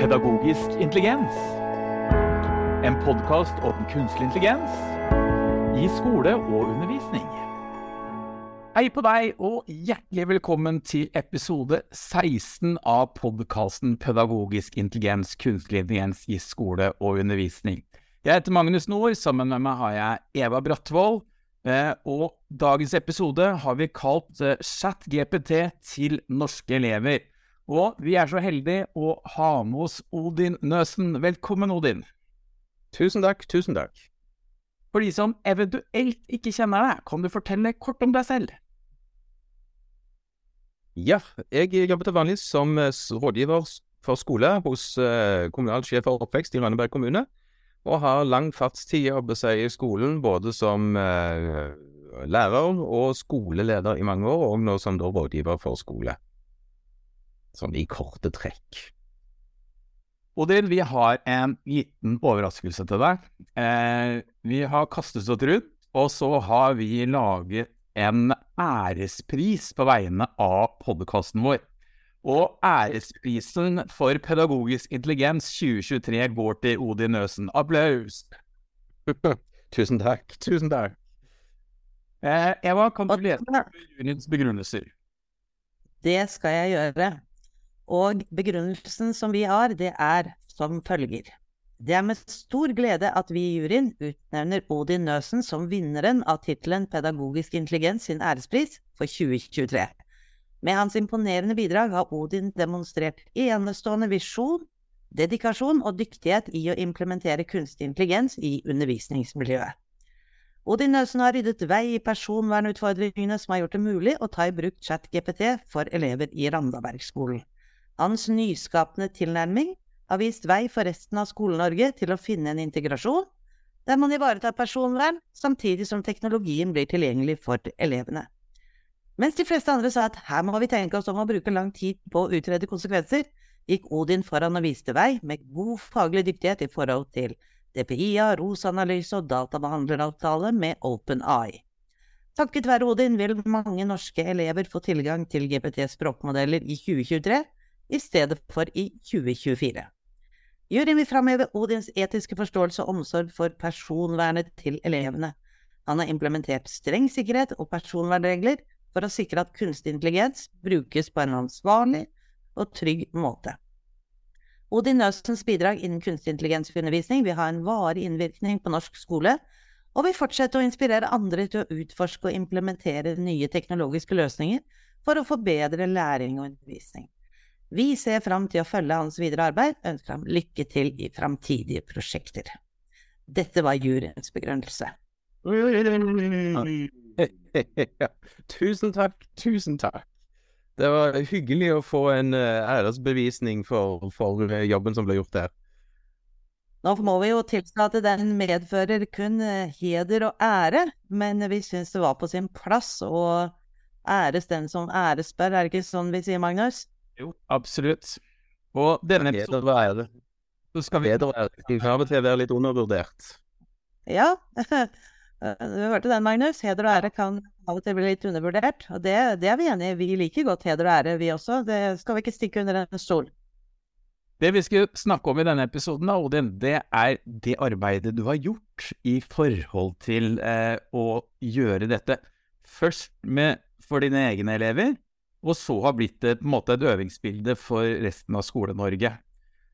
Pedagogisk intelligens. En podkast om kunstig intelligens i skole og undervisning. Hei på deg, og hjertelig velkommen til episode 16 av podkasten Pedagogisk intelligens, kunstig intelligens i skole og undervisning. Jeg heter Magnus Nord, sammen med meg har jeg Eva Brattvoll. Eh, og dagens episode har vi kalt «Chat ChatGPT til norske elever. Og vi er så heldige å ha med oss Odin Nøsen. Velkommen, Odin. Tusen takk, tusen takk. For de som eventuelt ikke kjenner deg, kan du fortelle kort om deg selv? Ja, jeg jobber til vanlig som eh, rådgiver for skole hos eh, kommunal sjef for oppvekst i Rønneberg kommune. Og har lang fartstid jobber seg i skolen, både som eh, lærer og skoleleder i mange år, og nå som da rådgiver for skole. Sånn i korte trekk. Odin, vi har en liten overraskelse til deg. Eh, vi har kastet oss rundt, og så har vi laget en ærespris på vegne av podkasten vår. Og æresprisen for pedagogisk intelligens 2023 går til Odin Øsen. Applaus! tusen takk, tusen takk. Eh, Eva, kan du lese juryens begrunnelser? Det skal jeg gjøre. Og begrunnelsen som vi har, det er som følger. Det er med stor glede at vi i juryen utnevner Odin Nøsen som vinneren av tittelen Pedagogisk intelligens sin ærespris for 2023. Med hans imponerende bidrag har Odin demonstrert enestående visjon, dedikasjon og dyktighet i å implementere kunstig intelligens i undervisningsmiljøet. Odin Nøsen har ryddet vei i personvernutfordringene som har gjort det mulig å ta i bruk ChatGPT for elever i Randabergskolen. Hans nyskapende tilnærming har vist vei for resten av Skole-Norge til å finne en integrasjon der man ivaretar personvern, samtidig som teknologien blir tilgjengelig for elevene. Mens de fleste andre sa at her må vi tenke oss om å bruke lang tid på å utrede konsekvenser, gikk Odin foran og viste vei med god faglig dyktighet i forhold til DPIA, ROS-analyse og databehandleravtale med OpenAI. Takket være Odin vil mange norske elever få tilgang til GPT-språkmodeller i 2023, i stedet for i 2024. Juryen vil framheve Odins etiske forståelse og omsorg for personvernet til elevene. Han har implementert streng sikkerhet og personvernregler for å sikre at kunstig intelligens brukes på en ansvarlig og trygg måte. Odin Nøstens bidrag innen kunstig intelligensundervisning vil ha en varig innvirkning på norsk skole, og vil fortsette å inspirere andre til å utforske og implementere nye teknologiske løsninger for å forbedre læring og undervisning. Vi ser fram til å følge hans videre arbeid, ønsker ham lykke til i framtidige prosjekter. Dette var juryens begrunnelse. tusen takk, tusen takk. Det var hyggelig å få en eh, æresbevisning for, for eh, jobben som ble gjort der. Nå må vi jo tilstå at den medfører kun eh, heder og ære, men vi syns det var på sin plass å æres den som æresbør, er det ikke sånn vi sier, Magnus? Jo, absolutt. Og denne episoden. Så skal vi og til å være litt undervurdert. Ja, du hørte den, Magnus. Heder og ære kan av og til bli litt undervurdert. Og det, det er vi enig i. Vi liker godt heder og ære, vi også. Det skal vi ikke stikke under en stol. Det vi skal snakke om i denne episoden, Odin, det er det arbeidet du har gjort i forhold til eh, å gjøre dette. Først med for dine egne elever, og så har blitt det på en måte et øvingsbilde for resten av Skole-Norge.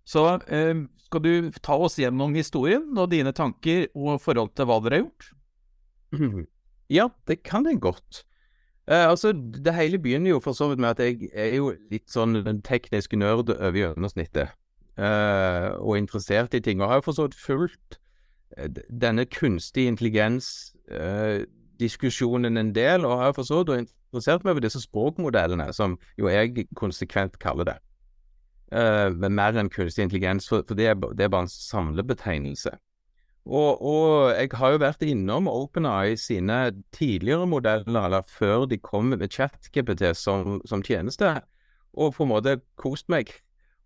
Så eh, skal du ta oss gjennom historien og dine tanker og forhold til hva dere har gjort? Ja, det kan jeg godt. Eh, altså, Det hele begynner jo for så vidt med at jeg er jo litt sånn den tekniske nerd over gjennomsnittet. Eh, og interessert i ting. Og har jo for så vidt fulgt eh, denne kunstig intelligens eh, diskusjonen en del, og har for så vidt interessert meg over disse språkmodellene, som jo jeg konsekvent kaller det. Uh, mer enn kunstig intelligens, for, for det, er, det, er, bare en samlebetegnelse. Og, og, jeg har jo vært innom OpenAI sine tidligere modeller, eller før de kom med ChatGPT som, som tjeneste, og på en måte kost meg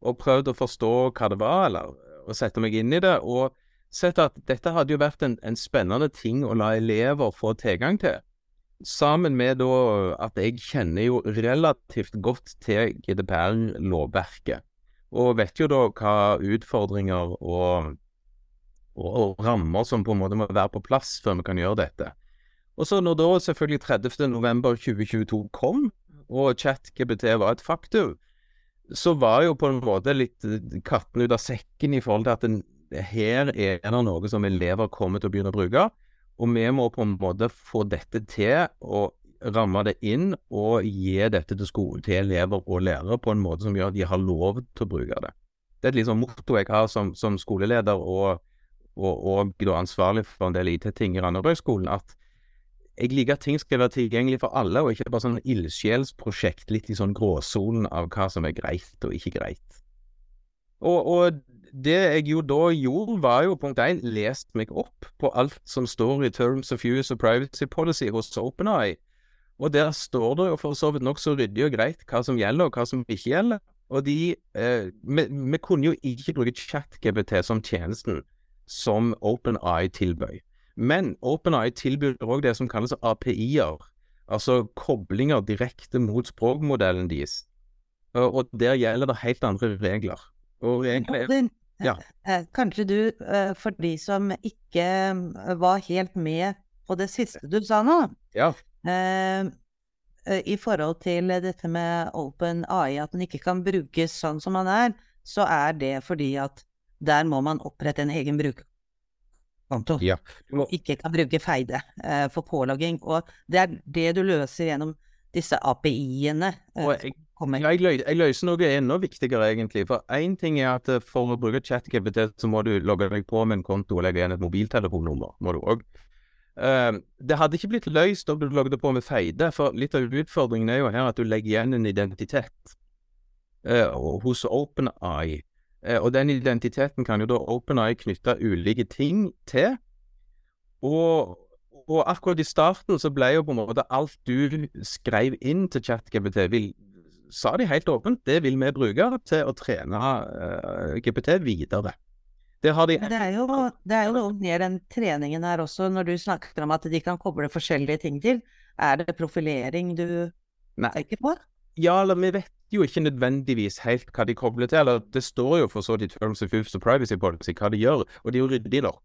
og prøvd å forstå hva det var, eller å sette meg inn i det. og sett at dette hadde jo vært en, en, spennende ting å la elever få tilgang til. Sammen med da at jeg kjenner jo relativt godt til GDPR-lovverket. og vet jo da hva utfordringer og, og, rammer som på en måte må være på plass før vi kan gjøre dette. Og så når da selvfølgelig 30.11.2022 kom, og ChatGPT var et faktum, så var jo på en måte litt katten ut av sekken i forhold til at den, her er det noe som elever kommer til å begynne å bruke. Og vi må på en måte få dette til og ramme det inn og gi dette til, skole, til elever og lærere på en måte som gjør at de har lov til å bruke det. Det er et liksom motto jeg har som, som skoleleder og, og, og ansvarlig for en del IT-ting i Randabergskolen, at jeg liker at ting skal være tilgjengelig for alle, og ikke bare sånn ildsjelsprosjekt litt i sånn gråsonen av hva som er greit og ikke greit. Og, og, det jeg jo da gjorde, var jo punkt én lest meg opp på alt som står i Terms of Use of Privacy Policy hos OpenEye. Og der står det jo for så vidt nokså ryddig og greit hva som gjelder, og hva som ikke gjelder. Og de eh, vi, vi, kunne jo ikke bruke ChatGPT som tjenesten som OpenEye tilbød. Men OpenEye tilbyr òg det som kalles API-er, altså koblinger direkte mot språkmodellen deres. Og der gjelder det helt andre regler. Og reglene ja. Eh, kanskje du, eh, for de som ikke eh, var helt med på det siste du sa nå, ja. i forhold til dette med Open AI, at den ikke kan brukes sånn som man er, så er det fordi at der må man opprette en egen brukerkonto. Ja. Må... Ikke kan bruke Feide eh, for pålogging. Og det er det du løser gjennom disse API-ene. Og jeg, jeg, løy, jeg, løser noe enda viktigere, egentlig. For én ting er at eh, for å bruke ChatGPT, så må du logge deg på med en konto og legge igjen et mobiltelefonnummer. må du også. Uh, det hadde ikke blitt løst om du logget på med Feide, for litt av utfordringen er jo her at du legger igjen en identitet uh, hos OpenEye. Uh, og den identiteten kan jo da OpenEye knytte ulike ting til. Og, og, akkurat i starten så ble jo på en måte alt du skrev inn til ChatGPT, vil, sa de helt åpent, det vil vi bruke til å trene uh, GPT videre. Det, de... det, er jo, det er jo noe mer enn treningen her også, når du snakker om at de kan koble forskjellige ting til. Er det profilering du Nei. tenker på? Ja, eller vi vet jo ikke nødvendigvis helt hva de kobler til. eller Det står jo for så vidt i Terms of Use of Privacy Policy hva de gjør, og det er jo ryddig nok.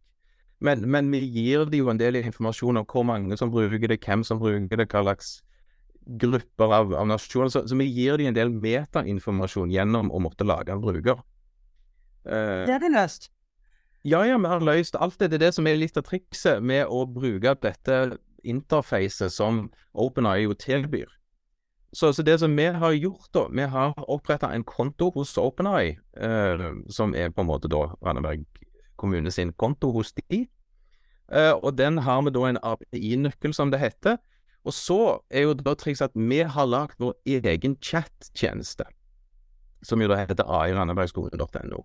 Men, men, vi gir dem jo en del informasjon om hvor mange som bruker det, hvem som bruker det, hva slags grupper av, av nasjoner. Så, så, vi gir dem en del metainformasjon gjennom å måtte lage en bruker. Uh, det er det løst? Ja, ja, vi har løst alt det. Det er det som er litt av trikset med å bruke dette interfacet som OpenEye jo tilbyr. Så, så, det som vi har gjort, da Vi har oppretta en konto hos OpenEye, eh, som er på en måte da Randaberg kommune sin konto hos de. Eh, og den har vi da en API-nøkkel, som det heter. Og så er jo da trikset at vi har lagd vår egen chat-tjeneste, som jo da heter airandebergskolen.no.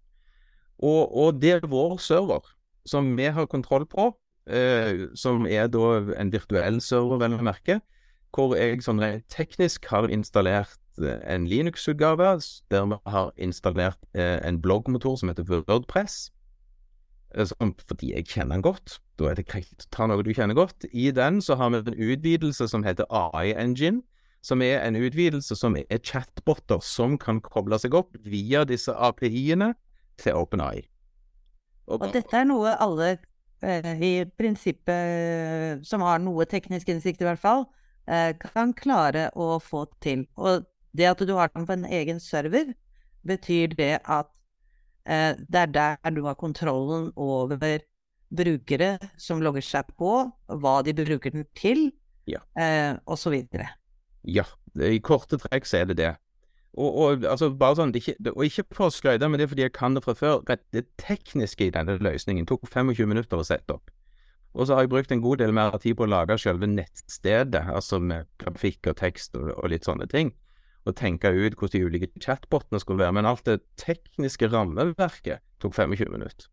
Og, og det er vår server, som vi har kontroll på, eh, som er da en virtuell server, vel å merke hvor jeg sånn teknisk har installert eh, en Linux-utgave der vi har installert eh, en bloggmotor som heter Wordpress. Eh, fordi jeg kjenner den godt. Da er det greit å ta noe du kjenner godt. I den så har vi en utvidelse som heter AI Engine. Som er en utvidelse som er chatboter som kan koble seg opp via disse API-ene til OpenAI. Og, og dette er noe alle eh, i prinsippet som har noe teknisk innsikt, i hvert fall, Eh, kan klare å få til. Og det at du har den på en egen server, betyr det at det er der du har kontrollen over brukere som logger seg på, hva de bruker den til, ja. eh, osv. Ja, i korte trekk så er det det. Og, og, altså, bare sånn, ikke, og ikke for å skryte, men det er fordi jeg kan det fra før. Det tekniske i denne løsningen tok 25 minutter å sette opp. Og så har jeg brukt en god del mer tid på å lage selve nettstedet, altså med grafikk og tekst og, og litt sånne ting. Og tenke ut hvordan de ulike chatbotene skulle være. Men alt det tekniske rammeverket tok 25 minutter.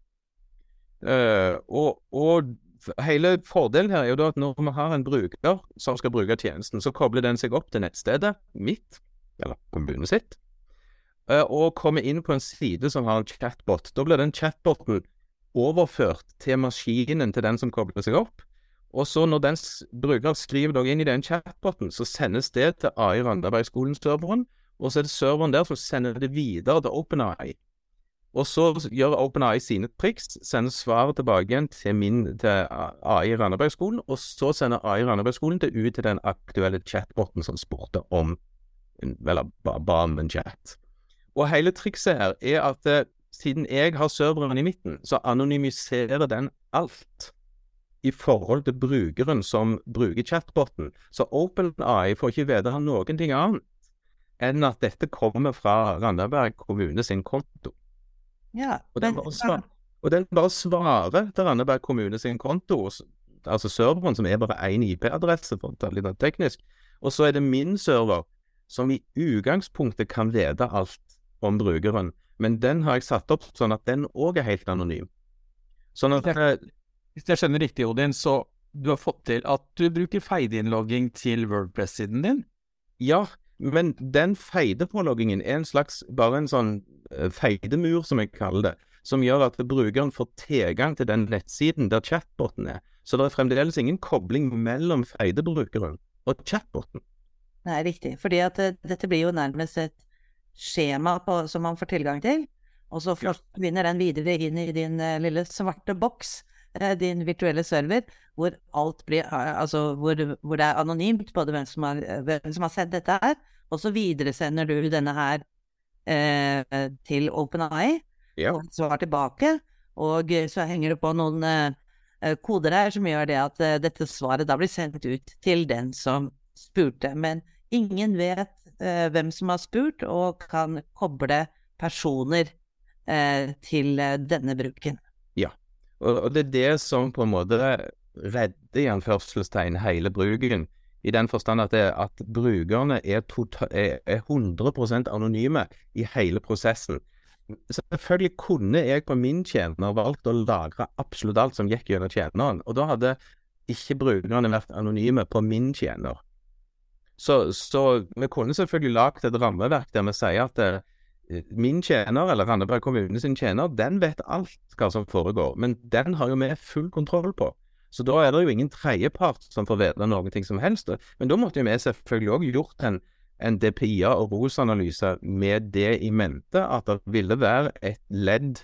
Uh, og, og, hele fordelen her er jo da at når vi har en bruker som skal bruke tjenesten, så kobler den seg opp til nettstedet mitt, eller kommunen sitt, uh, og kommer inn på en side som har en chatbot. Da blir den chatboten overført til maskinen til den som kobler seg opp. Og så når den bruker skriver noe inn i den chatboten, så sendes det til AI Randabergskolen-serveren, og så er det serveren der som sender det videre til OpenAI. Og så gjør OpenAI sine triks, sender svaret tilbake igjen til, min, til AI Randabergskolen, og så sender AI Randabergskolen det ut til den aktuelle chatboten som spurte om Eller ba om en chat. Og hele trikset her er at eh, siden jeg har serveren i midten, så anonymiserer den alt i forhold til brukeren som bruker chatboten. Så OpenAI får ikke vite noen ting annet enn at dette kommer fra Randaberg kommune sin konto. Ja, og, den bare svar, og den bare svarer til Randaberg kommune sin konto, altså serveren, som er bare én IP-adresse, for å ta litt teknisk. Og så er det min server, som i utgangspunktet kan vite alt om brukeren. Men den har jeg satt opp sånn at den òg er helt anonym. Sånn at Hvis jeg skjønner riktig, Odin, så du har fått til at du bruker feideinnlogging til Wordpress-siden din? Ja, men den feidepåloggingen er en slags bare en sånn eh, feidemur, som jeg kaller det, som gjør at brukeren får tilgang til den nettsiden der chatboten er. Så det er fremdeles ingen kobling mellom feidebrukeren og chatboten. Nei, riktig. Fordi at eh, dette blir jo nærmest et skjema på, som man får tilgang til. Og så forsvinner den videre inn i din uh, lille svarte boks, din virtuelle server, hvor alt blir uh, Altså hvor, hvor, det er anonymt både hvem som har, hvem som har sett dette her, og så videresender du denne her til OpenAI, ja. og svar tilbake. Og så henger det på noen koder her som gjør det at dette svaret da blir sendt ut til den som spurte. Men ingen vet eh, hvem som har spurt, og kan koble personer eh, til eh, denne bruken. Og, og, det er det som på en måte redder i anførselstegn hele bruken. I den forstand at, det, at brukerne er, total, er, er 100% anonyme i hele prosessen. Selvfølgelig kunne jeg på min tjener valgt å lagre absolutt alt som gikk gjennom tjeneren, og da hadde ikke brukerne vært anonyme på min tjener. Så, så, vi kunne selvfølgelig lagd et rammeverk der vi sier at eh, min tjener, eller Randaberg kommune sin tjener, den vet alt hva som foregår. Men den har jo vi full kontroll på. Så da er det jo ingen tredjepart som får vite noe som helst. Men da måtte jo vi selvfølgelig òg gjort en, en DPIA- og ROS-analyse med det i mente, at det ville være et ledd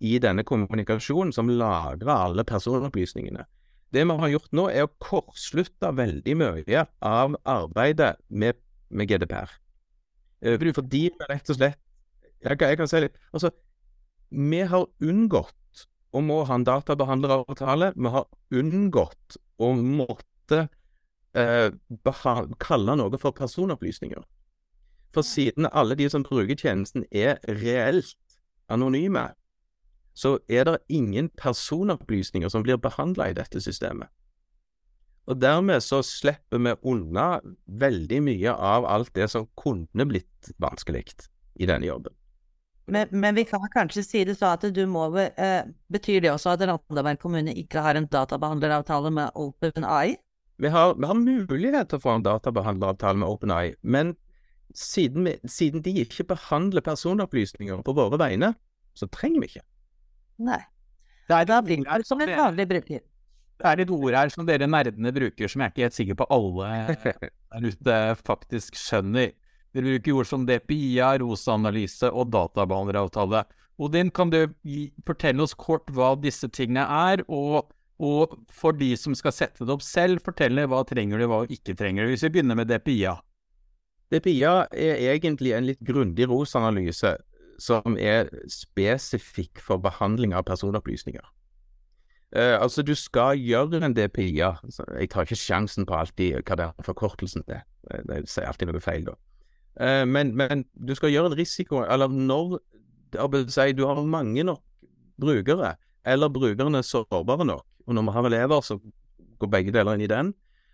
i denne kommunikasjonen som lagrer alle personopplysningene. Det vi har gjort nå, er å kortslutte veldig mye av arbeidet med, med GDPR. Eh, fordi vi rett og slett jeg kan, jeg kan si litt Altså, vi har unngått å må ha en databehandleravtale. Vi har unngått å måtte eh, kalle noe for personopplysninger. For siden alle de som bruker tjenesten er reelt anonyme, så er det ingen personopplysninger som blir behandla i dette systemet. Og dermed så slipper vi unna veldig mye av alt det som kunne blitt vanskelig i denne jobben. Men, men, vi kan kanskje si det så at du må eh, Betyr det også at Randaberg kommune ikke har en databehandleravtale med OpenAI? Vi har, vi har mulighet til å få en databehandleravtale med OpenAI, men siden, vi, siden de ikke behandler personopplysninger på våre vegne, så trenger vi ikke. Nei. Det er, da blir det som en vanlig bruker. Det er et ord her som dere nerdene bruker, som jeg er ikke helt sikker på alle der ute faktisk skjønner. Dere bruker ord som DPIA, ROSA-analyse og databehandleravtale. Odin, kan du fortelle oss kort hva disse tingene er, og, og, for de som skal sette det opp selv, fortelle hva trenger du, hva ikke trenger du. Hvis vi begynner med DPIA. DPIA er egentlig en litt grundig ROS-analyse som er spesifikk for behandling av personopplysninger. Uh, altså, du skal gjøre en DPIA. Altså, jeg tar ikke sjansen på alltid hva den forkortelsen er. Det sier alltid noe feil, da. Uh, men, men, du skal gjøre en risiko Eller når si, du har mange nok brukere, eller brukerne er sårbare nok, og når vi har elever, så går begge deler inn i den,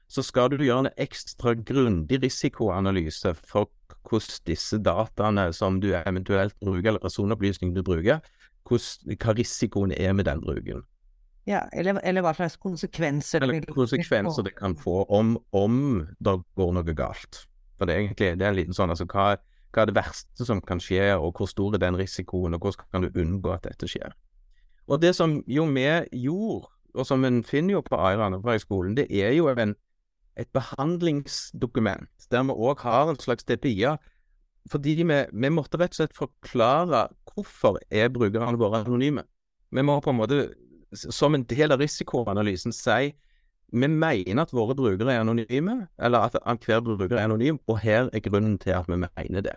så skal du gjøre en ekstra grundig risikoanalyse for hvordan disse dataene som du eventuelt bruker, eller personopplysningene du bruker, hvordan, hva risikoen er med den bruken. Ja, eller, eller hva slags konsekvenser Eller konsekvenser det kan få om, om det går noe galt. For det er egentlig det er en liten sånn, altså hva, hva er det verste som kan skje, og hvor stor er den risikoen, og hvordan kan du unngå at dette skjer. Og det som jo vi gjorde, og som en finner jo på Airan og skolen, det er jo en et behandlingsdokument der vi òg har en slags DPI-a fordi vi, vi måtte rett og slett forklare hvorfor er brukerne våre anonyme. Vi må på en måte, som en del av risikoanalysen, si vi mener at våre brukere er anonyme, eller at hver bruker er anonym, og her er grunnen til at vi mener det.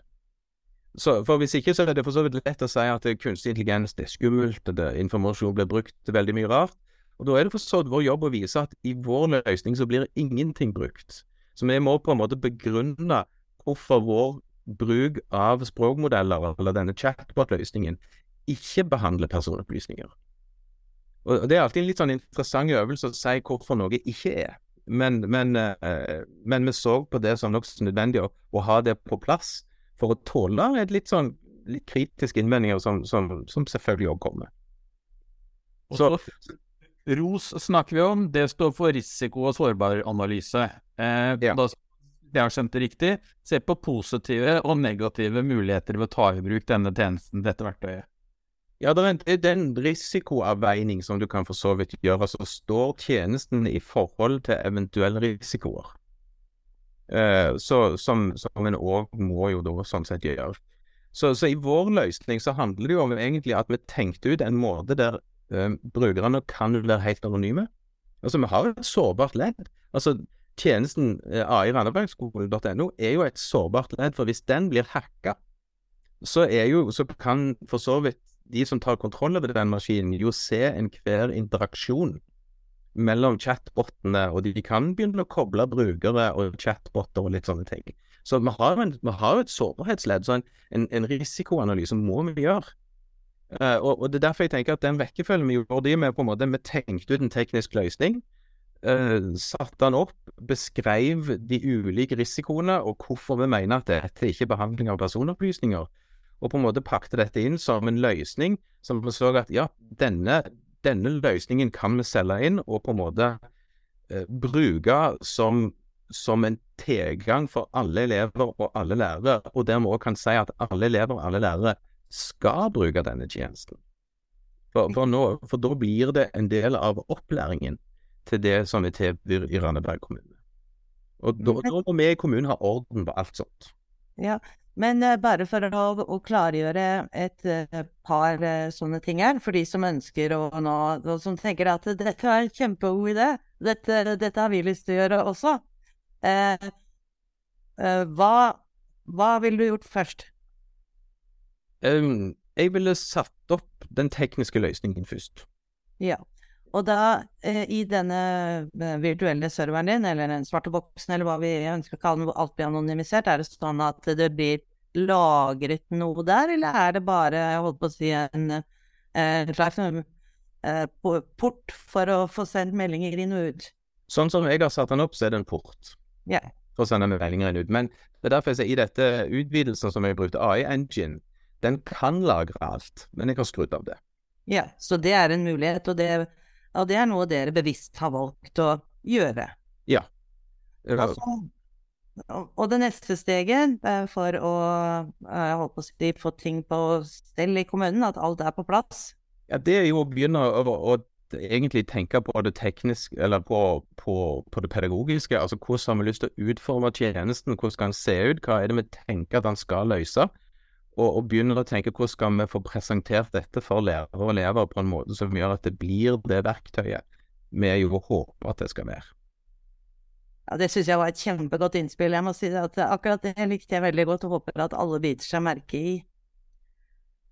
Så, for Hvis ikke så er det for så vidt lett å si at kunstig intelligens det er skummelt, og informasjon blir brukt veldig mye rart. Og Da er det for så vidt vår jobb å vise at i vår løsning så blir ingenting brukt. Så vi må på en måte begrunne hvorfor vår bruk av språkmodeller, eller denne chatbot-løsningen, ikke behandler personopplysninger. Og Det er alltid en litt sånn interessant øvelse å si hvorfor noe ikke er. Men, men, eh, men vi så på det som nokså nødvendig å, å, ha det på plass for å tåle et litt sånn litt kritiske innvendinger som, som, som selvfølgelig òg kommer. Så, ROS snakker vi om, det står for risiko- og sårbaranalyse. Eh, ja. Da det har skjønt det riktig, se på positive og negative muligheter ved å ta i bruk denne tjenesten, dette verktøyet. Ja, det er en risikoavveining som du kan for så vidt gjøre. Så står tjenesten i forhold til eventuelle risikoer. Eh, så, som, som en òg må jo da sånn sett gjøre. Så, så, i vår løsning så handler det jo om egentlig at vi tenkte ut en måte der eh, brukerne kan være helt anonyme. Altså, vi har et sårbart ledd. Altså, tjenesten eh, ai.randabergskolen.no er jo et sårbart ledd, for hvis den blir hacka, så, jo, så kan for så vidt de som tar kontroll over den maskinen, jo se enhver interaksjon mellom chatbotene, og de kan begynne å koble brukere og chatboter og litt sånne ting. Så vi har, en, vi har et sårbarhetsledd, så en, en, en risikoanalyse må vi gjøre. Uh, og, og, Det er derfor jeg tenker at den vekkefølgen vi gjorde det med, på en måte, vi tenkte ut en teknisk løsning uh, satte den opp, beskrev de ulike risikoene og hvorfor vi mener at dette ikke er behandling av personopplysninger, og på en måte pakte dette inn som en løsning som vi så at ja, denne, denne løsningen kan vi selge inn og på en måte eh, bruke som, som en tilgang for alle elever og alle lærere, og dermed òg kan si at alle elever og alle lærere skal bruke denne tjenesten. For, for, nå, for da blir det en del av opplæringen til det som vi tilbyr i Randaberg kommune. Og da, da må vi i kommunen ha orden på alt sånt. Ja, men uh, bare for å, klargjøre et uh, par uh, sånne ting her, for de som ønsker å nå og som tenker at dette er en kjempegod idé, dette, dette, har vi lyst til å gjøre også. hva, hva ville du gjort først? Um, jeg ville satt opp den tekniske løsningen først. Ja. Og da, eh, i denne eh, virtuelle serveren din, eller den svarte boksen, eller hva vi ønsker å kalle den, hvor alt blir anonymisert, er det sånn at det blir lagret noe der, eller er det bare, jeg holdt på å si, en eh, slags eh, port for å få sendt meldinger inn og ut? Sånn som jeg har satt den opp, så er det en port. Ja. For å sende meldinger inn og ut. Men det er derfor jeg sier i dette utvidelsen som jeg brukte, AI Engine, den kan lagre alt, men jeg har skrudd av det. Ja, så det er en mulighet, og det og det er noe dere bevisst har valgt å gjøre. Ja. Altså, og det neste steget for å å si, få ting på stell i kommunen, at alt er på plass? Ja, Det er jo å begynne å, å, egentlig tenke på det tekniske, eller på, på, på, det pedagogiske. Altså hvordan har vi lyst til å utforme tjenesten, hvordan skal den se ut, hva er det vi tenker at den skal løse? og, og begynner å tenke hvordan skal vi få presentert dette for lærere og elever på en måte som gjør at det blir det verktøyet vi jo håper at det skal være. Ja, Det syns jeg var et kjempegodt innspill. Jeg må si at Akkurat det likte jeg veldig godt, og håper at alle biter seg merke i.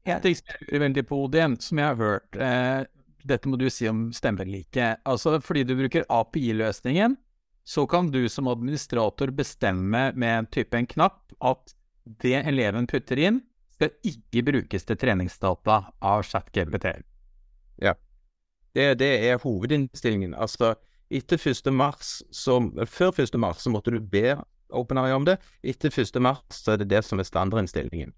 Ja. jeg lurer veldig på, Odin, som jeg har hørt eh, Dette må du si om stemmelike. Altså, fordi du bruker API-løsningen, så kan du som administrator bestemme med en type en knapp at det eleven putter inn, skal ikke brukes til treningsdata av ChatGPT. Ja. Det, det, er hovedinnstillingen. Altså, etter 1. mars, så, før 1. mars så måtte du be OpenAI om det. Etter 1. mars så er det det som er standardinnstillingen.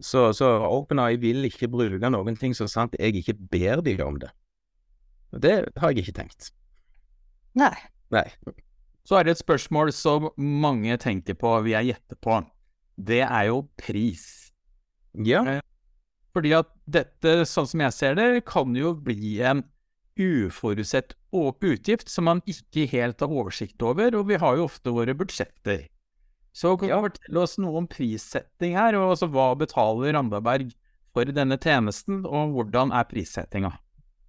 Så, så OpenAI vil ikke bruke noen ting så sant jeg ikke ber dem om det. Det har jeg ikke tenkt. Nei. Nei. Så er det et spørsmål som mange tenker på, vil jeg gjette på det er jo pris. Ja. Eh, fordi at dette, sånn som jeg ser det, kan jo bli en uforutsett utgift som man ikke helt har oversikt over, og vi har jo ofte våre budsjetter. Så kan du fortelle oss noe om prissetting her, og altså hva betaler Randaberg for denne tjenesten, og hvordan er prissettinga?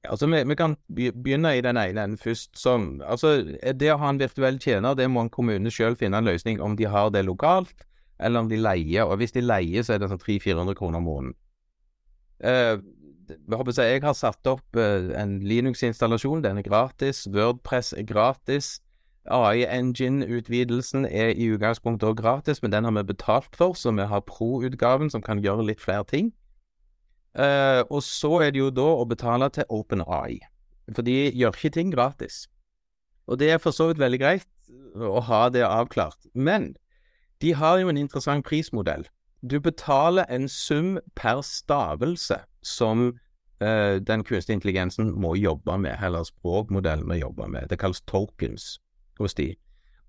Altså, vi, vi, kan begynne i den ene enden først. Som, altså, det å ha en virtuell tjener, det må en kommune sjøl finne en løsning om de har det lokalt, eller om de leier. Og hvis de leier, så er det sånn 300-400 kroner om måneden. Uh, jeg har satt opp uh, en Linux-installasjon. Den er gratis. Wordpress er gratis. AI Engine-utvidelsen er i utgangspunktet også gratis, men den har vi betalt for, så vi har pro-utgaven som kan gjøre litt flere ting. Uh, og så er det jo da å betale til OpenAI, for de gjør ikke ting gratis. Og det er for så vidt veldig greit å ha det avklart. Men de har jo en interessant prismodell. Du betaler en sum per stavelse som uh, den kunstige intelligensen må jobbe med, eller språkmodellen må jobbe med. Det kalles tokens hos de.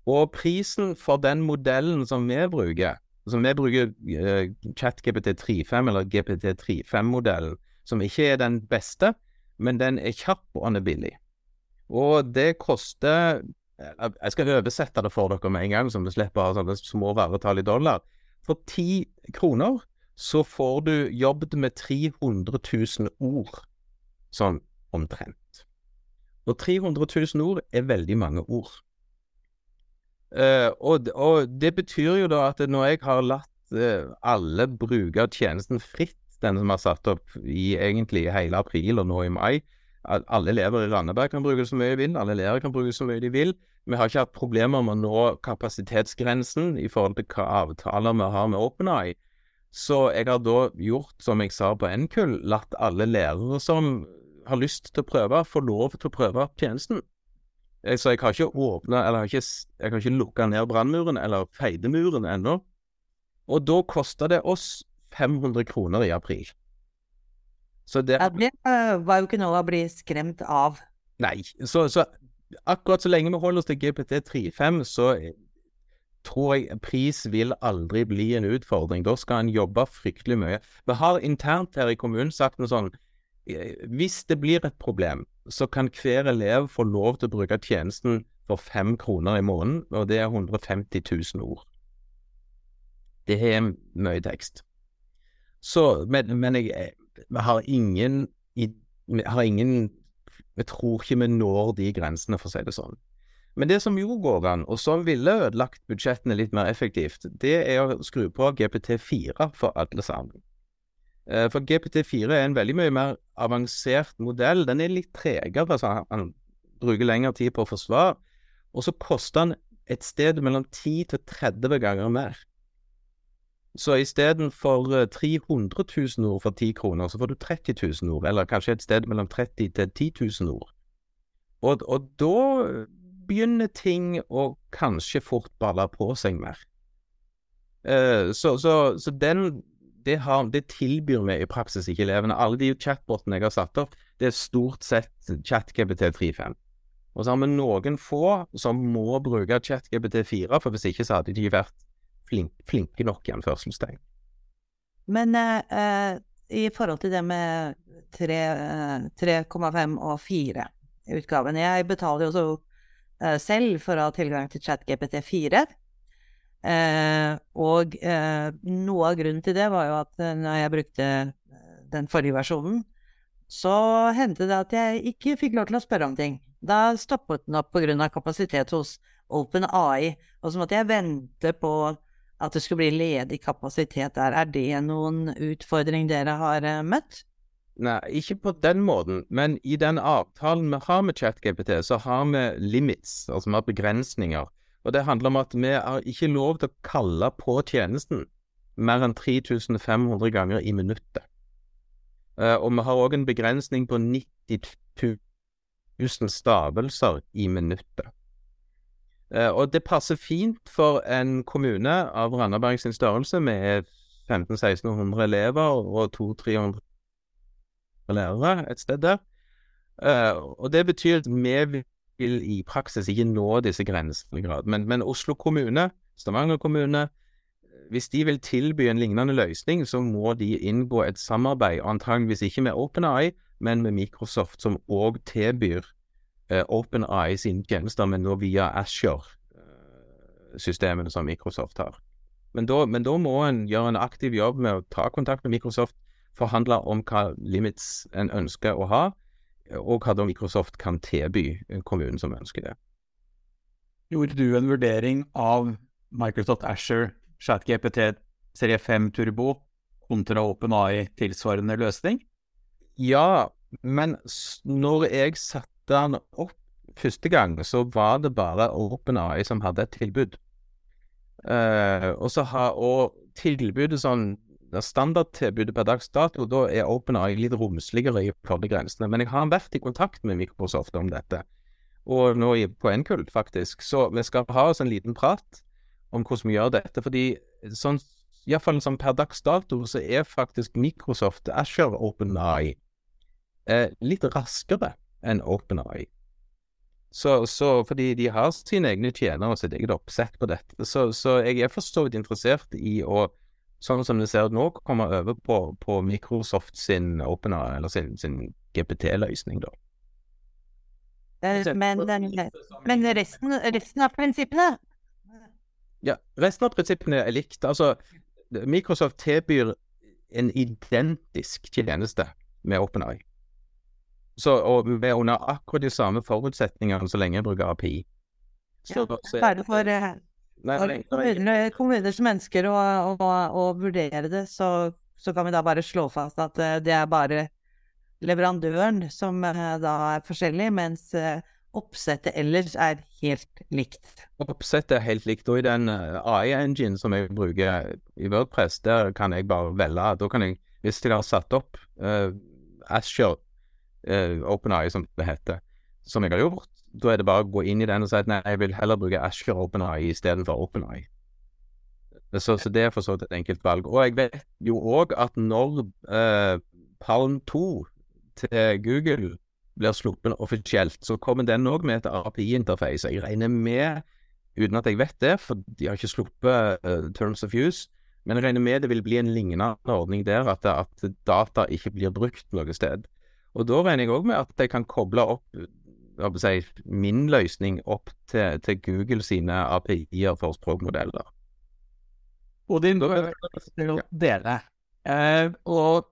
Og prisen for den modellen som vi bruker, som vi bruker uh, ChatGPT35 eller GPT35-modellen, som ikke er den beste, men den er kjapp og den er billig. Og det koster eh, Jeg skal oversette det for dere med en gang, så vi slipper å ha sånne små verretall i dollar. For ti kroner så får du jobbet med 300 000 ord, sånn omtrent. Og 300 000 ord er veldig mange ord. Uh, og, og, det betyr jo da at når jeg har latt uh, alle bruke tjenesten fritt, den som har satt opp i egentlig hele april og nå i mai, alle elever i Randaberg kan bruke så mye de vil, alle lærere kan bruke så mye de vil. Vi har ikke hatt problemer med å nå kapasitetsgrensen i forhold til hva avtaler vi har med OpenAI. Så jeg har da gjort som jeg sa på NKUL, latt alle lærere som har lyst til å prøve, få lov til å prøve tjenesten. Så jeg har ikke åpna, eller jeg har ikke, jeg lukka ned brannmuren, eller feidemuren ennå. Og da kosta det oss 500 kroner i april. Så det ja, Det var jo ikke noe å bli skremt av. Nei. Så, så akkurat så lenge vi holder oss til GPT35, så tror jeg pris vil aldri bli en utfordring. Da skal en jobbe fryktelig mye. Vi har internt her i kommunen sagt noe sånn Eh, hvis det blir et problem, så kan hver elev få lov til å bruke tjenesten for fem kroner i måneden, og det er 150 000 ord. Det er mye tekst. Så, men, men jeg, jeg har ingen jeg har ingen Vi tror ikke vi når de grensene, for å si det sånn. Men det som jo går an, og som ville ødelagt budsjettene litt mer effektivt, det er å skru på GPT4 for alle sammen. Eh, for GPT4 er en veldig mye mer avansert modell. Den er litt tregere, så han bruker lengre tid på å forsvare. Og så koster han et sted mellom 10 til 30 ganger mer. Så istedenfor 300 000 ord for 10 kroner, så får du 30 000 ord, eller kanskje et sted mellom 30 til 10 000 ord. Og, og da begynner ting å kanskje fort balle på seg mer. Uh, så, så, så den det, har, det, tilbyr vi i praksis ikke elevene. Alle de chatbotene jeg har satt opp, det er stort sett ChatGPT 3.5. Og så har vi noen få som må bruke ChatGPT 4, for hvis ikke så hadde de ikke vært flink, flinke nok i anførselstegn. Men eh, i forhold til det med 3,5 eh, og 4 utgaven Jeg betaler jo så eh, selv for å ha tilgang til ChatGPT 4. Eh, og eh, noe av grunnen til det var jo at eh, når jeg brukte eh, den forrige versjonen, så hendte det at jeg ikke fikk lov til å spørre om ting. Da stoppet den opp pga. kapasitet hos OpenAI, og så måtte jeg vente på at det skulle bli ledig kapasitet der. Er det noen utfordring dere har eh, møtt? Nei, ikke på den måten, men i den avtalen vi har med ChatGPT, så har vi limits, altså vi har begrensninger og det handler om at vi har ikke lov til å kalle på tjenesten mer enn 3500 ganger i minuttet. Uh, og vi har òg en begrensning på 90 000 stavelser i minuttet. Uh, og det passer fint for en kommune av Randaberg sin størrelse, med 1500-1600 elever og 200-300 lærere et sted der. Uh, og det betyr at vi vil i praksis ikke nå disse grensene i grad. Men, men, Oslo kommune, Stavanger kommune, hvis de vil tilby en lignende løsning, så må de inngå et samarbeid, antageligvis ikke med OpenAI, men med Microsoft, som òg tilbyr eh, OpenAI sine tjenester, men nå via Asher. systemene som Microsoft har. Men da, men da må en gjøre en aktiv jobb med å ta kontakt med Microsoft, forhandle om hva limits en ønsker å ha, og hva da Microsoft kan tilby kommunen som ønsker det. Gjorde du en vurdering av Microsoft Asher, ChatGPT serie 5 Turbo kontra OpenAI tilsvarende løsning? Ja, men når jeg satte den opp første gang, så var det bare OpenAI som hadde et tilbud. Uh, og så har, og tilbudet sånn Standardtilbudet per dags dato, da er OpenAI litt romsligere i forhold grensene. Men jeg har vært i kontakt med Microsoft om dette, og nå på Nkult, faktisk. Så vi skal ha oss en liten prat om hvordan vi gjør dette. fordi sånn iallfall sånn per dags dato, så er faktisk Microsoft Asher OpenAI eh, litt raskere enn OpenAI. Så, så, fordi de har sine egne tjenere og sitt eget oppsett på dette. Så, så jeg er for så vidt interessert i å, sånn som det ser ut nå, komme over på, på Microsoft sin OpenAI, eller sin, sin GPT-løsning, da. Men, men resten, resten, av prinsippene? Ja, resten av prinsippene er likt. Altså, Microsoft tilbyr en identisk tjeneste med OpenAI. Så, og vi er under akkurat de samme forutsetningene så lenge jeg bruker API. Så, ja, så er det for, eh, nei, for kommuner, kommuner, som ønsker å, å, å vurdere det, så, så, kan vi da bare slå fast at eh, det er bare leverandøren som eh, da er forskjellig, mens oppsettet ellers er helt likt. Oppsettet er helt likt. Og i den eh, AI-engine som jeg bruker i Wordpress, der kan jeg bare velge. Da kan jeg, hvis jeg har satt opp uh, Asher uh, OpenAI, som det heter, som jeg har gjort, da er det bare å gå inn i den og si at nei, jeg vil heller bruke Asher OpenAI istedenfor OpenAI. Så, så, det er for så vidt et enkelt valg. Og jeg vet jo òg at når eh, Palm 2 til Google blir sluppet offisielt, så kommer den òg med et API-interface. Jeg regner med, uten at jeg vet det, for de har ikke sluppet uh, Terms of Use, men jeg regner med det vil bli en lignende ordning der, at, at data ikke blir brukt noe sted. Og da regner jeg òg med at jeg kan koble opp si, min løsning opp til, til Google sine API-er for språkmodeller. Odin, har til å dele, eh, og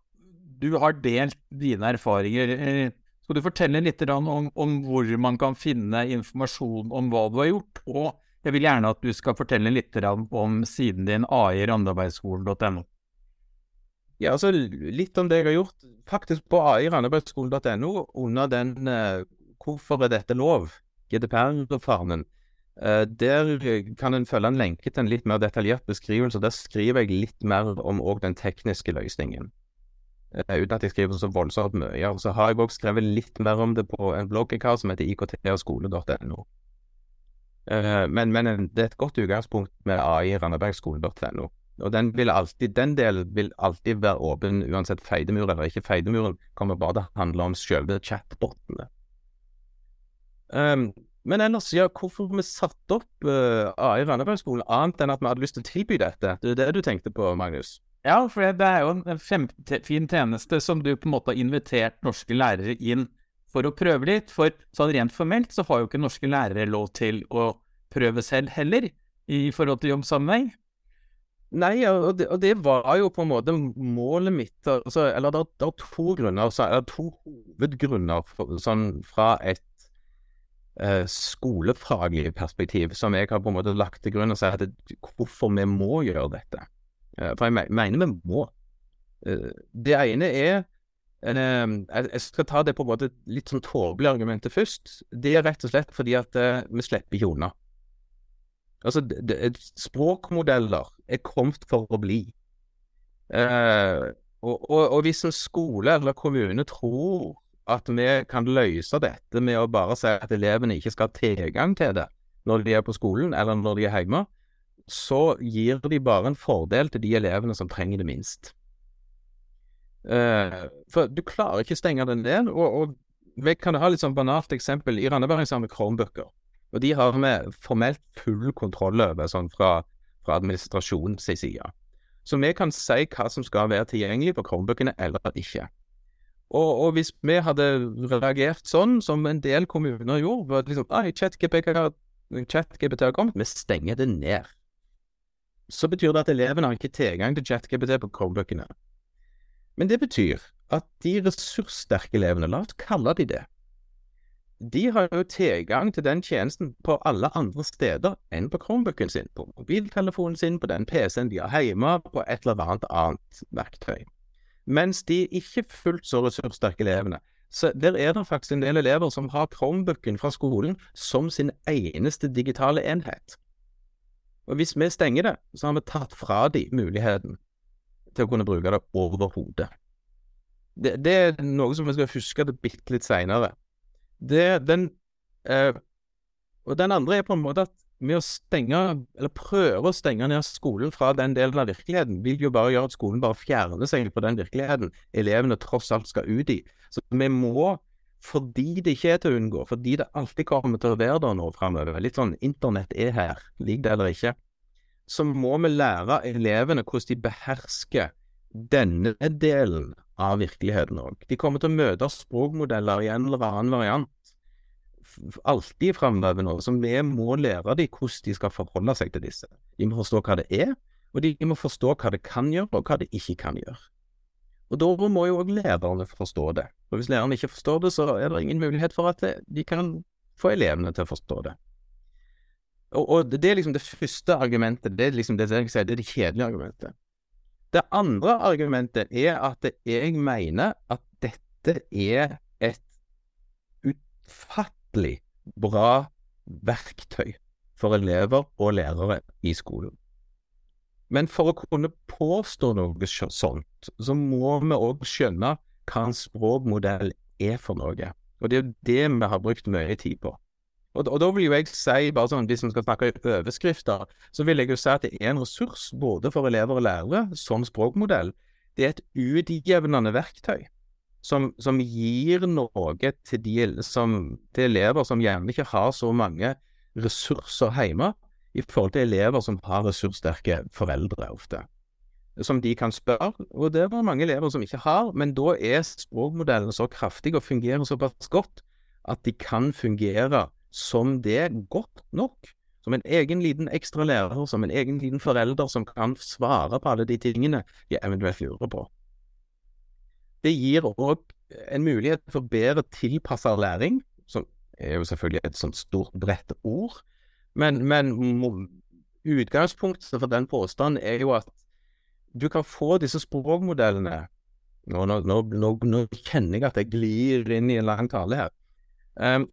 du har delt dine erfaringer. Eh, skal du fortelle litt om, om, hvor man kan finne informasjon om hva du har gjort? Og jeg vil gjerne at du skal fortelle litt om siden din ai-randabergskolen.no. Ja, altså litt om det jeg har gjort. Faktisk på ai-randabergskolen.no, under den uh, 'Hvorfor er dette lov?' GDPR-fanen. Uh, der kan en følge en lenke til en litt mer detaljert beskrivelse. Der skriver jeg litt mer om òg den tekniske løsningen. Uh, uten at jeg skriver så voldsomt mye. Og så har jeg òg skrevet litt mer om det på en blogg som heter iktogskole.no. Eh, men, men, det er et godt utgangspunkt med AI randabergskole.no. Og den, vil alltid, den delen vil alltid være åpen uansett feidemur eller ikke. Feidemuren kommer bare til å handle om selve chatbotene. Um, men ellers, ja, hvorfor vi satte opp uh, AI Randabergskolen, annet enn at vi hadde lyst til å tilby dette? Det er det du tenkte på, Magnus? Ja, for det er jo en fin tjeneste som du på en måte har invitert norske lærere inn for å prøve litt. For sånn rent formelt så har jo ikke norske lærere lov til å prøve selv heller, i forhold til jobbsammenheng. Nei, og det, og det, var jo på en måte målet mitt altså, Eller det, det, er to grunner, altså, eller to hovedgrunner for, sånn fra et eh, skolefaglig perspektiv som jeg har på en måte lagt til grunn og sier at hvorfor vi må gjøre dette. Eh, for jeg mener vi må. Eh, det ene er eh, Jeg skal ta det på en måte litt sånn tåpelige argumentet først. Det er rett og slett fordi at vi slipper ikke unna. Altså, språkmodeller er kommet for å bli. Og, og, og hvis en skole eller kommune tror at vi kan løse dette med å bare si at elevene ikke skal ha tilgang til det når de er på skolen eller når de er hjemme, så gir de bare en fordel til de elevene som trenger det minst. Eh, for du klarer ikke å stenge den ned. Og, og vi kan ha litt sånn banalt eksempel. I Randaberg har vi Chromebooker. Og de har vi formelt full kontroll over sånn fra, fra administrasjonen sin side. Så vi kan si hva som skal være tilgjengelig på Chromebookene eller ikke. Og, og, hvis vi hadde reagert sånn som en del kommuner gjorde, at liksom, ah, ChatGPT har kommet, vi stenger det ned. Så betyr det at elevene har ikke tilgang til ChatGPT på Chromebookene. Men det betyr at de ressurssterke elevene, la oss kalle de det, de har jo tilgang til den tjenesten på alle andre steder enn på Chromebooken sin, på mobiltelefonen sin, på den PC-en de har hjemme, på et eller annet annet verktøy. Mens de ikke fullt så ressurssterke elevene, så der er det faktisk en del elever som har Chromebooken fra skolen som sin eneste digitale enhet. Og hvis vi stenger det, så har vi tatt fra de muligheten til å kunne bruke det overhodet. Det, det er noe som vi skal huske det bitte litt seinere. Den eh, Og den andre er på en måte at med å stenge, eller prøve å stenge ned skolen fra den delen av virkeligheten, vil jo bare gjøre at skolen bare fjerner seg på den virkeligheten elevene tross alt skal ut i. Så vi må, fordi det ikke er til å unngå, fordi det alltid kommer til å være der nå framover, litt sånn internett er her, lik det eller ikke, så må vi lære elevene hvordan de behersker denne delen av virkeligheten òg. De kommer til å møte språkmodeller i en eller annen variant alltid framover nå, som vi må lære dem hvordan de skal forholde seg til disse. De må forstå hva det er, og de må forstå hva det kan gjøre, og hva det ikke kan gjøre. Og da må jo òg lærerne forstå det. Og hvis lærerne ikke forstår det, så er det ingen mulighet for at de kan få elevene til å forstå det. Og, og det er liksom det første argumentet, det er liksom det jeg sier, det er det kjedelige argumentet. Det andre argumentet er at jeg mener at dette er et utfattelig bra verktøy for elever og lærere i skolen. Men for å kunne påstå noe sånt, så må vi òg skjønne hva en språkmodell er for noe. Og det er jo det vi har brukt mye tid på. Og, og, da vil jo jeg si, bare sånn, hvis vi skal snakke overskrifter, så vil jeg jo si at det er en ressurs både for elever og lærere som språkmodell. Det er et utjevnende verktøy som, som gir noe til, de, som, til elever som gjerne ikke har så mange ressurser hjemme, i forhold til elever som har ressurssterke foreldre ofte. Som de kan spørre, og det var mange elever som ikke har, men da er språkmodellen så kraftig og fungerer såpass godt at de kan fungere som det godt nok. Som en egen liten ekstra lærer, som en egen liten forelder som kan svare på alle de tingene de eventuelt lurer på. Det gir òg en mulighet for bedre tilpassa læring, som er jo selvfølgelig et sånt stort, bredt ord. Men, men utgangspunktet for den påstanden er jo at du kan få disse språkmodellene Nå, nå, nå, nå kjenner jeg at jeg glir inn i en lang tale her. Um,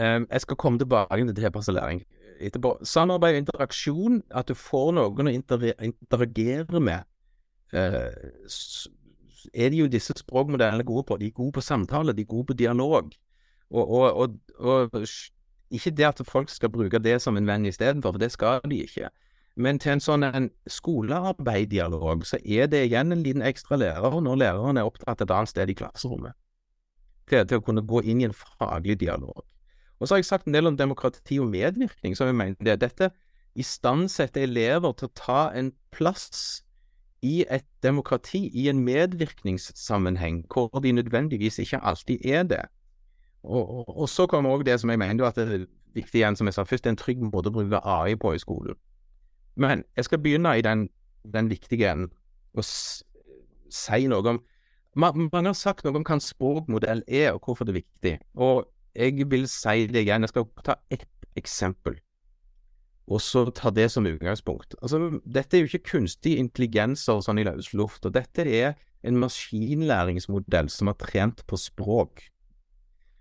um, jeg skal komme tilbake til tilpassa læring etterpå. Samarbeid og interaksjon, at du får noen å interagere med. Uh, er det jo disse språkmodellene gode på. De er gode på samtale, de er gode på dialog. Og, og, og, og ikke det at folk skal bruke det som en venn istedenfor, for det skal de ikke. Men til en sånn en skolearbeiddialog, så er det igjen en liten ekstra lærer når læreren er opptatt et annet sted i klasserommet. Til, til å kunne gå inn i en faglig dialog. Og så har jeg sagt en del om demokrati og medvirkning, som jeg mener det. Dette istandsetter elever til å ta en plass i et demokrati, i en medvirkningssammenheng, hvor de nødvendigvis ikke alltid er det. Og, og, og så kommer òg det som jeg mener at det er viktig igjen, som jeg sa først, det er en trygg måte å bruke AI på i skolen. Men jeg skal begynne i den, den viktige enden og si noe om Mange har sagt noe om hva en språkmodell er, og hvorfor det er viktig. Og jeg vil si det igjen. Jeg skal ta ett eksempel og så ta det som utgangspunkt. Altså, dette er jo ikke kunstig intelligens og sånn i løs luft, og dette er en maskinlæringsmodell som har trent på språk.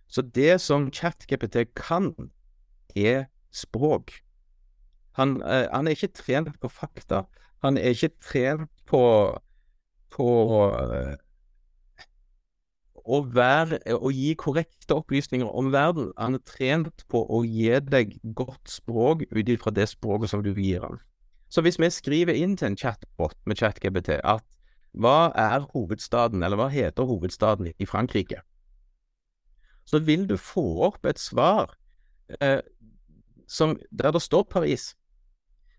Så det som ChatGPT kan, er språk. Han, eh, han, er ikke trent på fakta. Han er ikke trent på, på eh, å, være, å gi korrekte opplysninger om verden. Han er trent på å gi deg godt språk ut ifra det språket som du gir ham. Så hvis vi skriver inn til en chatbot med ChatGPT at hva er hovedstaden, eller hva heter hovedstaden i Frankrike, så vil du få opp et svar eh, som, der det står Paris.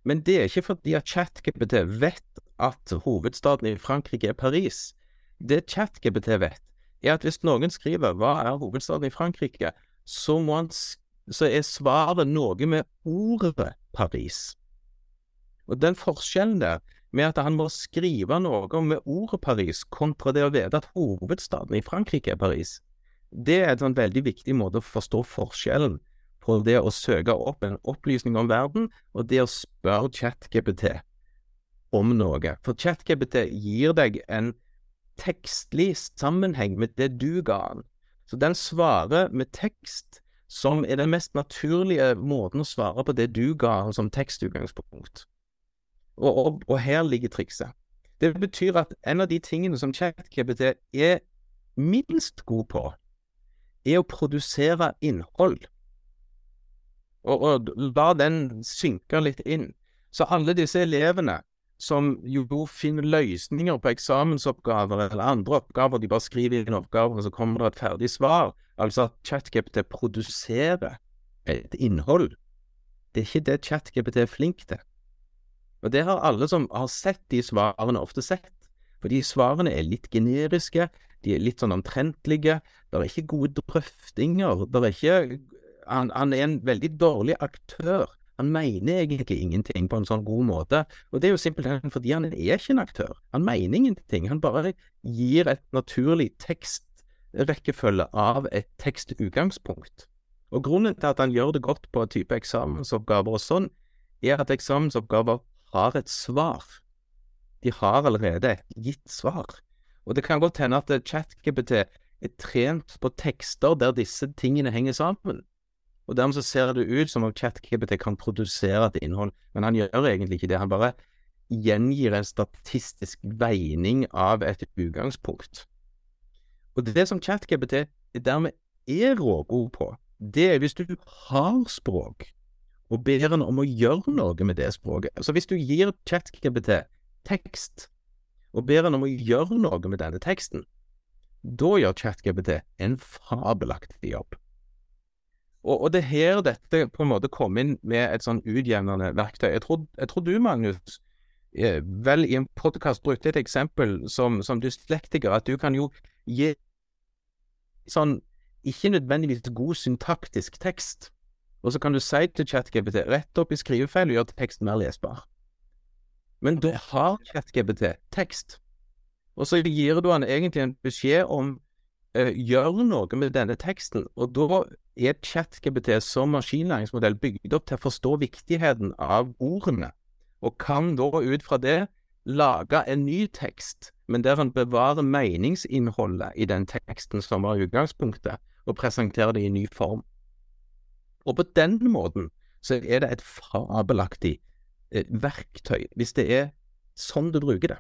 Men det er ikke fordi at ChatGPT vet at hovedstaden i Frankrike er Paris. Det ChatGPT vet, er at hvis noen skriver 'Hva er hovedstaden i Frankrike', så må han så er svaret noe med ordet Paris. Og den forskjellen der, med at han må skrive noe med ordet Paris, kontra det å vite at hovedstaden i Frankrike er Paris, det er en sånn veldig viktig måte å forstå forskjellen på det å søke opp en opplysning om verden, og det å spørre ChatGPT om noe. For ChatGPT gir deg en tekstlig sammenheng med det du ga han. Så den svarer med tekst, som er den mest naturlige måten å svare på det du ga han som tekstutgangspunkt. Og, og, og her ligger trikset. Det betyr at en av de tingene som ChatKPT er minst god på, er å produsere innhold. Og, og la den synke litt inn. Så alle disse elevene som jo finner løsninger på eksamensoppgaver eller andre oppgaver, de bare skriver inn oppgaver, og så kommer det et ferdig svar. Altså at ChatGPT produserer et innhold. Det er ikke det ChatGPT er flink til. Og det har alle som har sett de svarene, ofte sett. Fordi svarene er litt generiske, de er litt sånn omtrentlige, det er ikke gode drøftinger, er ikke han, han, er en veldig dårlig aktør. Han mener egentlig ingenting på en sånn god måte, og det er jo simpelthen fordi han er ikke en aktør. Han mener ingenting, han bare gir et naturlig tekstrekkefølge av et tekstutgangspunkt. Og grunnen til at han gjør det godt på type eksamensoppgaver og sånn, er at eksamensoppgaver har et svar. De har allerede gitt svar. Og det kan godt hende at ChatGPT er trent på tekster der disse tingene henger sammen. Og dermed så ser det ut som om ChatGPT kan produsere et innhold, men han gjør egentlig ikke det. Han bare gjengir en statistisk veining av et utgangspunkt. Og det som ChatGPT dermed er rågod på, det er hvis du har språk, og ber den om å gjøre noe med det språket. Altså hvis du gir ChatGPT tekst, og ber den om å gjøre noe med denne teksten, da gjør ChatGPT en fabelaktig jobb. Og, og, det er her dette på en måte kom inn med et sånn utjevnende verktøy. Jeg tror, jeg tror du, Magnus, eh, vel i en podkast brukte et eksempel som, som dyslektiker, at du kan jo gi sånn ikke nødvendigvis god syntaktisk tekst, og så kan du si til ChatGPT rett opp i skrivefeil og gjør teksten mer lesbar. Men da har ChatGPT tekst, og så gir du han egentlig en beskjed om uh, gjør noe med denne teksten, og da er ChatGPT som maskinlæringsmodell bygd opp til å forstå viktigheten av ordene, og kan da ut fra det lage en ny tekst, men der en bevarer meningsinnholdet i den teksten som var utgangspunktet, og presenterer det i ny form. Og på den måten så er det et fabelaktig Eh, verktøy, hvis det er sånn du bruker det.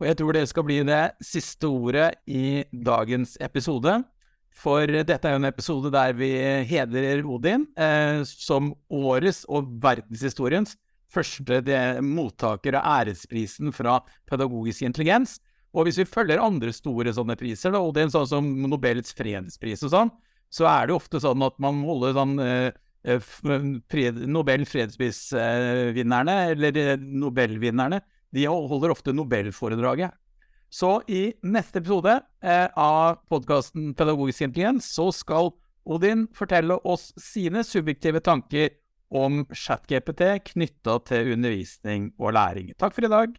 Og jeg tror det skal bli det siste ordet i dagens episode. For dette er jo en episode der vi hedrer Odin eh, som årets og verdenshistoriens første mottaker av æresprisen fra pedagogisk intelligens. Og hvis vi følger andre store sånne priser, da, Odin, sånn som Nobels fredspris og sånn, så er det ofte sånn at man holder sånn eh, Eh, fred, Nobel fredsprisvinnerne, eller eh, Nobelvinnerne, de holder ofte nobelforedraget. Så i neste episode eh, av podkasten Pedagogisk intelligens så skal Odin fortelle oss sine subjektive tanker om ChatGPT knytta til undervisning og læring. Takk for i dag.